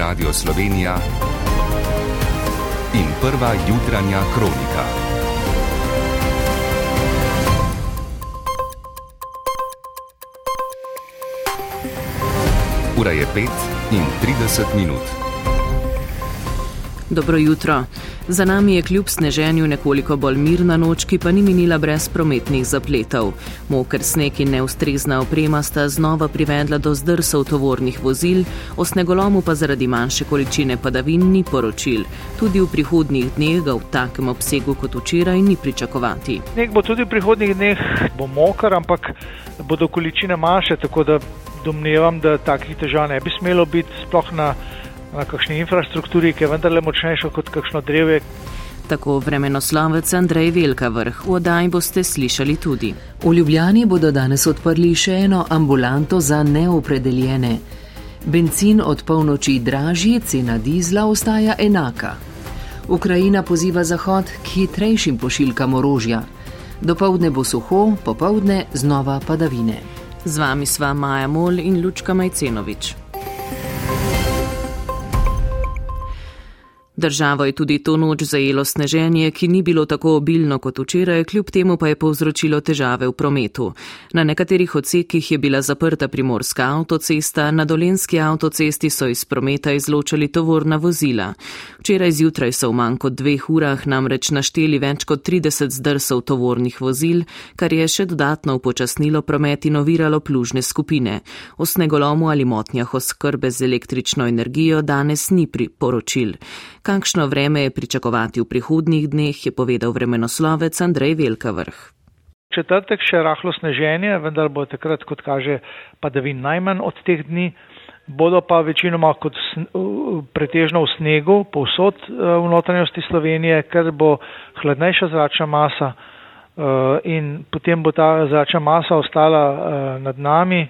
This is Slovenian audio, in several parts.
Radio Slovenija in prva jutranja kronika. Ura je 5 in 30 minut. Dobro jutro. Za nami je kljub sneženju nekoliko bolj mirna noč, ki pa ni minila brez prometnih zapletov. Moker sneg in neustrezna oprema sta znova privedla do zdrsov tovornih vozil, o snegolomu pa zaradi manjše količine padavin ni poročil. Tudi v prihodnjih dneh ga v takem obsegu kot včeraj ni pričakovati. Sneg bo tudi v prihodnjih dneh bo moker, ampak bodo količine manjše, tako da domnevam, da takih težav ne bi smelo biti sploh na na kakšni infrastrukturi, ki je vendarle močnejša kot kakšno drevje. Tako vremenoslovec Andrej Velka vrh v oddaji boste slišali tudi. V Ljubljani bodo danes odprli še eno ambulanto za neopredeljene. Benzin od polnoči dražji, cena dizla ostaja enaka. Ukrajina poziva Zahod k hitrejšim pošiljkam orožja. Dopoldne bo suho, popoldne znova padavine. Z vami sva Maja Mol in Lučka Majcenovič. Državo je tudi to noč zajelo sneženje, ki ni bilo tako obilno kot včeraj, kljub temu pa je povzročilo težave v prometu. Na nekaterih odsekih je bila zaprta primorska avtocesta, na dolenski avtocesti so iz prometa izločali tovorna vozila. Včeraj zjutraj so v manj kot dveh urah namreč našteli več kot 30 zdrsov tovornih vozil, kar je še dodatno upočasnilo promet in oviralo plužne skupine. O snegolomu ali motnjah oskrbe z električno energijo danes ni priporočil. Kakšno vreme je pričakovati v prihodnjih dneh, je povedal vremenoslovec Andrej Velka vrh. Četrtek še rahlo sneženje, vendar bo takrat, kot kaže, padavin najmanj od teh dni. Bodo pa večinoma kot pretežno v snegu, povsod eh, v notranjosti Slovenije, ker bo hladnejša zračna masa eh, in potem bo ta zračna masa ostala nad nami,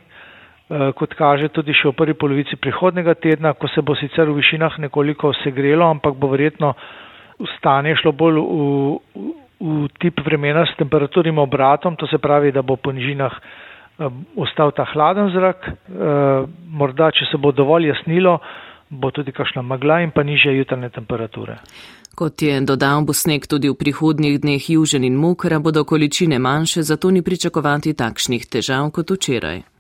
kot kaže tudi še v prvi polovici prihodnega tedna, ko se bo sicer v višinah nekoliko segrelo, ampak bo verjetno stanje šlo bolj v, v, v tip vremena s temperaturim obratom, to se pravi, da bo po nižinah eh, ostal ta hladen zrak, eh, morda, če se bo dovolj jasnilo, bo tudi kakšna magla in pa nižje jutrne temperature. Kot je dodal, bo sneg tudi v prihodnjih dneh južen in mokra, bodo količine manjše, zato ni pričakovati takšnih težav kot včeraj.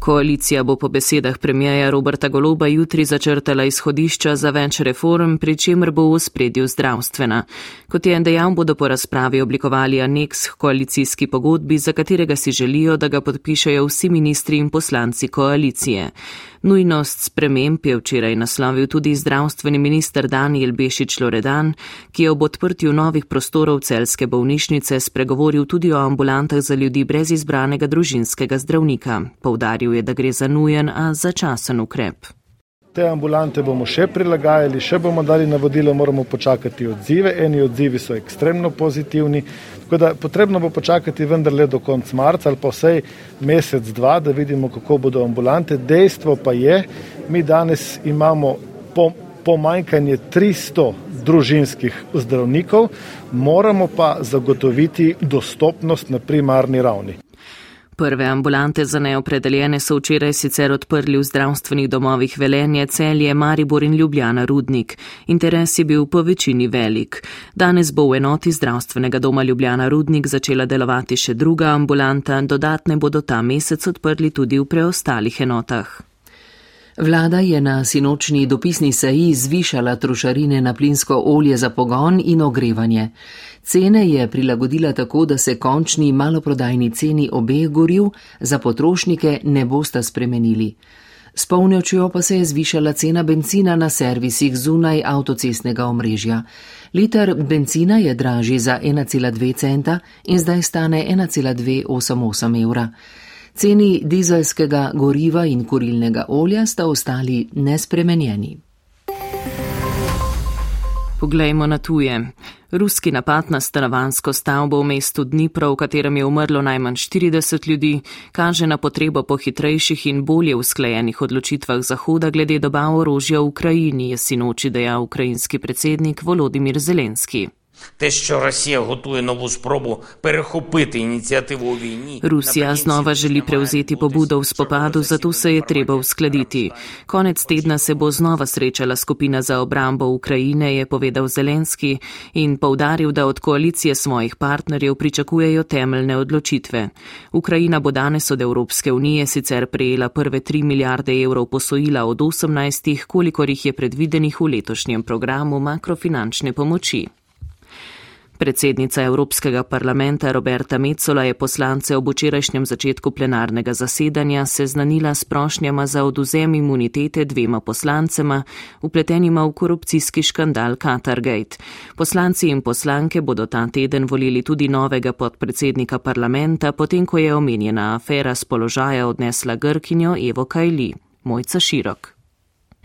Koalicija bo po besedah premijeja Roberta Goloba jutri začrtala izhodišča za več reform, pri čemer bo v spredju zdravstvena. Kot je dejal, bodo po razpravi oblikovali aneks koalicijski pogodbi, za katerega si želijo, da ga podpišajo vsi ministri in poslanci koalicije. Nujnost sprememb je včeraj naslovil tudi zdravstveni minister Daniel Bešič Loredan, ki je ob odprtju novih prostorov celske bolnišnice spregovoril tudi o ambulantah za ljudi brez izbranega družinskega zdravnika. Povdaril je, da gre za nujen, a začasen ukrep. Te ambulante bomo še prilagajali, še bomo dali navodila, moramo počakati odzive. Eni odzivi so ekstremno pozitivni, tako da potrebno bo počakati vendarle do konca marca ali pa vsej mesec, dva, da vidimo, kako bodo ambulante. Dejstvo pa je, mi danes imamo pomanjkanje 300 družinskih zdravnikov, moramo pa zagotoviti dostopnost na primarni ravni. Prve ambulante za neopredeljene so včeraj sicer odprli v zdravstvenih domovih Velenje, Celje, Maribor in Ljubljana Rudnik. Interes je bil po večini velik. Danes bo v enoti zdravstvenega doma Ljubljana Rudnik začela delovati še druga ambulanta, dodatne bodo ta mesec odprli tudi v preostalih enotah. Vlada je na sinočni dopisni seji zvišala trošarine na plinsko olje za pogon in ogrevanje. Cene je prilagodila tako, da se končni maloprodajni ceni obeh goriv za potrošnike ne bosta spremenili. S polnočjo pa se je zvišala cena benzina na servisih zunaj avtocestnega omrežja. Liter benzina je dražji za 1,2 centa in zdaj stane 1,288 evra. Ceni dizelskega goriva in kurilnega olja sta ostali nespremenjeni. Poglejmo na tuje. Ruski napad na stanovansko stavbo v mestu Dnipro, v katerem je umrlo najmanj 40 ljudi, kaže na potrebo po hitrejših in bolje usklajenih odločitvah Zahoda glede dobav orožja v Ukrajini, je sinoči dejal ukrajinski predsednik Volodimir Zelenski. Те, що Росія готує нову спробу перехопити ініціативу у війні, Русija znova želi prevzeti pobudo v spopadu, zato se je treba uskladiti. Konec tedna se bo znova srečala skupina za obrambo Ukrajine, je povedal Zelenski in povdaril, da od koalicije svojih partnerjev pričakujejo temeljne odločitve. Ukrajina bo danes od Evropske unije sicer prejela prve 3 milijarde evrov posojila od 18, kolikor jih je predvidenih v letošnjem programu makrofinančne pomoči. Predsednica Evropskega parlamenta Roberta Metzola je poslance ob včerajšnjem začetku plenarnega zasedanja seznanila s prošnjama za oduzem imunitete dvema poslancema, upletenima v korupcijski škandal Qatargate. Poslanci in poslanke bodo ta teden volili tudi novega podpredsednika parlamenta, potem ko je omenjena afera z položaja odnesla Grkinjo Evo Kajli. Mojca Širok.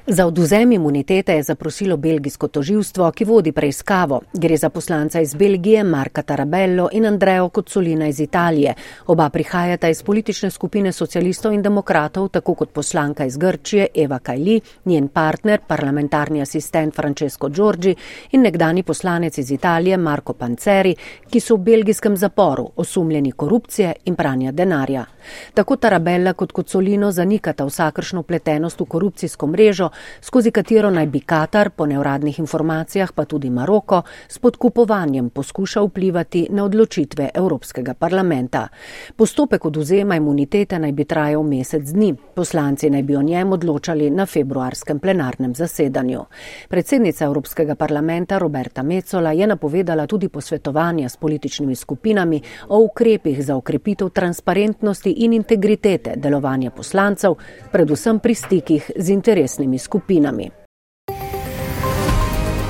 Za oduzem imunitete je zaprosilo belgijsko toživstvo, ki vodi preiskavo. Gre za poslanca iz Belgije Marka Tarabello in Andrejo Kocolina iz Italije. Oba prihajata iz politične skupine socialistov in demokratov, tako kot poslanka iz Grčije Eva Kajli, njen partner, parlamentarni asistent Francesco Giorgi in nekdani poslanec iz Italije Marko Panceri, ki so v belgijskem zaporu, osumljeni korupcije in pranja denarja. Tako Tarabella kot Kocolino zanikata vsakršno pletenost v korupcijsko mrežo, skozi katero naj bi Katar, po neuradnih informacijah pa tudi Maroko, s podkupovanjem poskuša vplivati na odločitve Evropskega parlamenta. Postopek oduzema imunitete naj bi trajal mesec dni. Poslanci naj bi o njem odločali na februarskem plenarnem zasedanju. Predsednica Evropskega parlamenta Roberta Mecola je napovedala tudi posvetovanja s političnimi skupinami o ukrepih za okrepitev transparentnosti in integritete delovanja poslancev, predvsem pri stikih z interesnimi skupinami.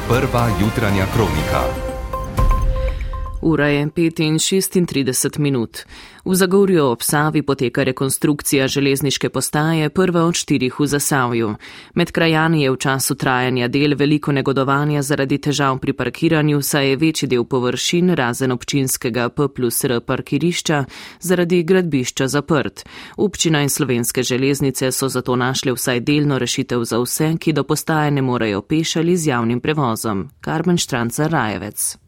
Prva jutranja kronika. Ura je 5:36 minut. V Zagorju ob Savi poteka rekonstrukcija železniške postaje, prva od štirih v Zasavju. Med krajani je v času trajanja del veliko negodovanja zaradi težav pri parkiranju, saj je večji del površin razen občinskega P plus R parkirišča zaradi gradbišča zaprt. Občina in slovenske železnice so zato našli vsaj delno rešitev za vse, ki do postaje ne morejo pešali z javnim prevozom. Karmen Štranca Rajevec.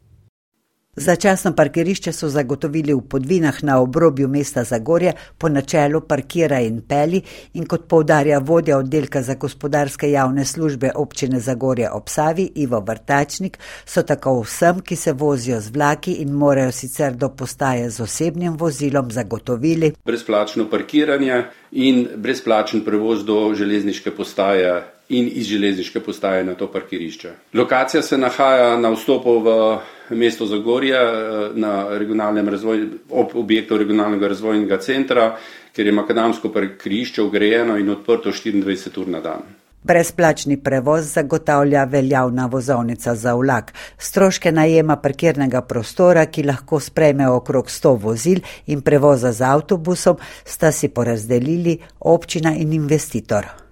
Začasno parkirišče so zagotovili v podvinah na obrobju mesta Zagorje po načelu parkira in peli in kot povdarja vodja oddelka za gospodarske javne službe občine Zagorje ob Savi Ivo Vrtačnik, so tako vsem, ki se vozijo z vlaki in morajo sicer do postaje z osebnim vozilom zagotovili brezplačno parkiranje in brezplačen prevoz do železniške postaje in iz železniške postaje na to parkirišče. Lokacija se nahaja na vstopu v mesto Zagorje eh, na regionalnem razvoju, ob objektu regionalnega razvojnega centra, kjer je makadamsko parkirišče ugrajeno in odprto 24 ur na dan. Brezplačni prevoz zagotavlja veljavna vozovnica za vlak. Stroške najema parkirnega prostora, ki lahko sprejme okrog 100 vozil in prevoza z avtobusom, sta si porazdelili občina in investitor.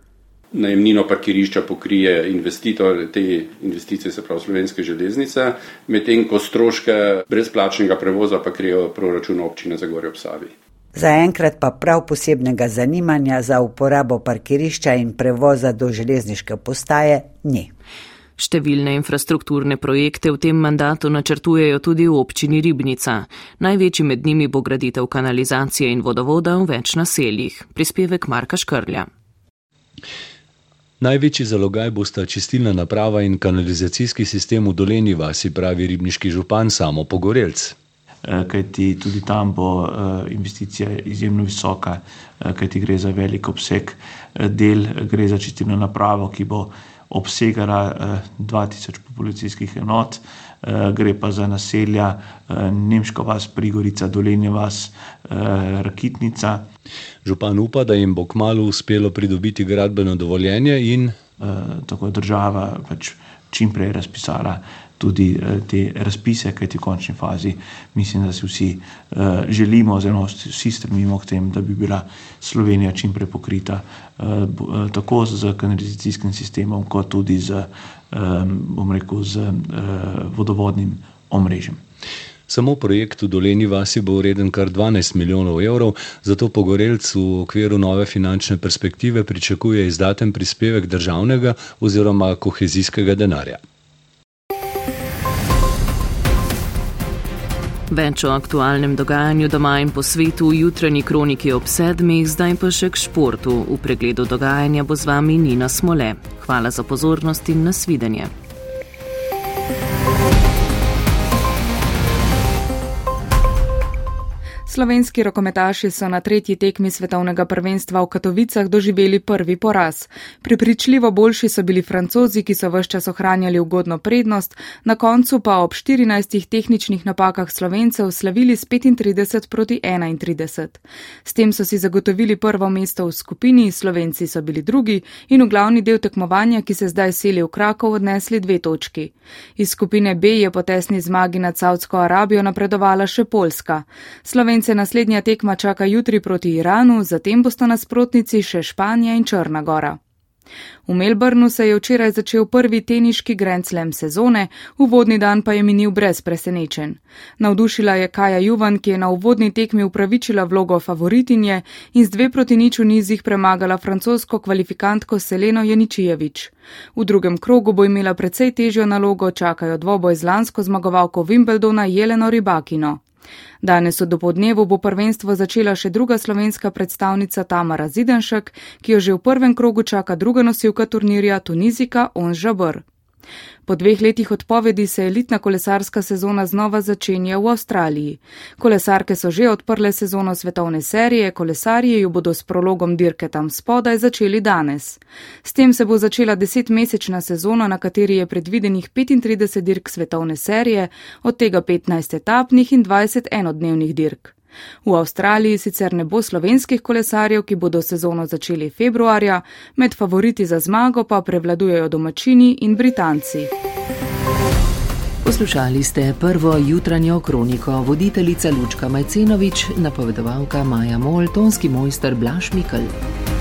Najemnino parkirišča pokrije investitor te investicije, se pravi slovenske železnice, medtem ko stroške brezplačnega prevoza pa krijo proračun občine za Gorje ob Savi. Zaenkrat pa prav posebnega zanimanja za uporabo parkirišča in prevoza do železniške postaje ni. Številne infrastrukturne projekte v tem mandatu načrtujejo tudi v občini Ribnica. Največji med njimi bo graditev kanalizacije in vodovoda v več naseljih. Prispevek Marka Škrlja. Največji zalogaj bosta čistilna naprava in kanalizacijski sistem v Doleni vasi, pravi ribniški župan Samo Pogorelc. Kajti tudi tam bo investicija izjemno visoka, kajti gre za velik obseg del, gre za čistilno napravo, ki bo obsegala 2000 populacijskih enot, gre pa za naselja Nemška vas, Prigorica, Dolenja vas, Rakitnica. Župan upa, da jim bo kmalo uspelo pridobiti gradbeno dovoljenje in tako država pač čim prej razpisala tudi te razpise, kajti v končni fazi mislim, da si vsi želimo, oziroma vsi stremimo k temu, da bi bila Slovenija čim prej pokrita tako z kanalizacijskim sistemom, kot tudi z, bom rekel, z vodovodnim omrežjem. Samo projekt v Doleni vasi bo vreden kar 12 milijonov evrov, zato Pogorelc v okviru nove finančne perspektive pričakuje izdaten prispevek državnega oziroma kohezijskega denarja. Več o aktualnem dogajanju doma in po svetu v jutranji kroniki ob sedmih, zdaj pa še k športu. V pregledu dogajanja bo z vami Nina Smole. Hvala za pozornost in nasvidenje. Slovenski rokometaši so na tretji tekmi svetovnega prvenstva v Katovicah doživeli prvi poraz. Pripričljivo boljši so bili francozi, ki so vse čas ohranjali ugodno prednost, na koncu pa ob 14 tehničnih napakah slovencev slavili s 35 proti 31. S tem so si zagotovili prvo mesto v skupini, slovenci so bili drugi in v glavni del tekmovanja, ki se zdaj seli v Krakov, odnesli dve točki. Iz skupine B je po tesni zmagi nad Saudsko Arabijo napredovala še Poljska. Slovenci Slovence naslednja tekma čaka jutri proti Iranu, zatem bosta nasprotnici še Španija in Črna Gora. V Melbournu se je včeraj začel prvi teniški Grand Slam sezone, uvodni dan pa je minil brez presenečen. Navdušila je Kaja Juvan, ki je na uvodni tekmi upravičila vlogo favoritinje in z dve proti nič v nizih premagala francosko kvalifikantko Seleno Janičijevič. V drugem krogu bo imela precej težjo nalogo, čakajo dvoboj z lansko zmagovalko Wimbledona Jeleno Ribakino. Danes v dopodnevu bo prvenstvo začela še druga slovenska predstavnica Tamara Zidenšek, ki jo že v prvem krogu čaka druga nosilka turnirja Tunizika Onžabr. Po dveh letih odpovedi se elitna kolesarska sezona znova začenja v Avstraliji. Kolesarke so že odprle sezono svetovne serije, kolesarji jo bodo s prologom dirke tam spodaj začeli danes. S tem se bo začela desetmesečna sezona, na kateri je predvidenih 35 dirk svetovne serije, od tega 15 etapnih in 20 enodnevnih dirk. V Avstraliji sicer ne bo slovenskih kolesarjev, ki bodo sezono začeli februarja, med favoriti za zmago pa prevladujejo domačini in Britanci. Poslušali ste prvo jutranjo kroniko, voditeljica Lučka Majcenovič, napovedovalka Maja Mol, tonski mojster Blaž Mikl.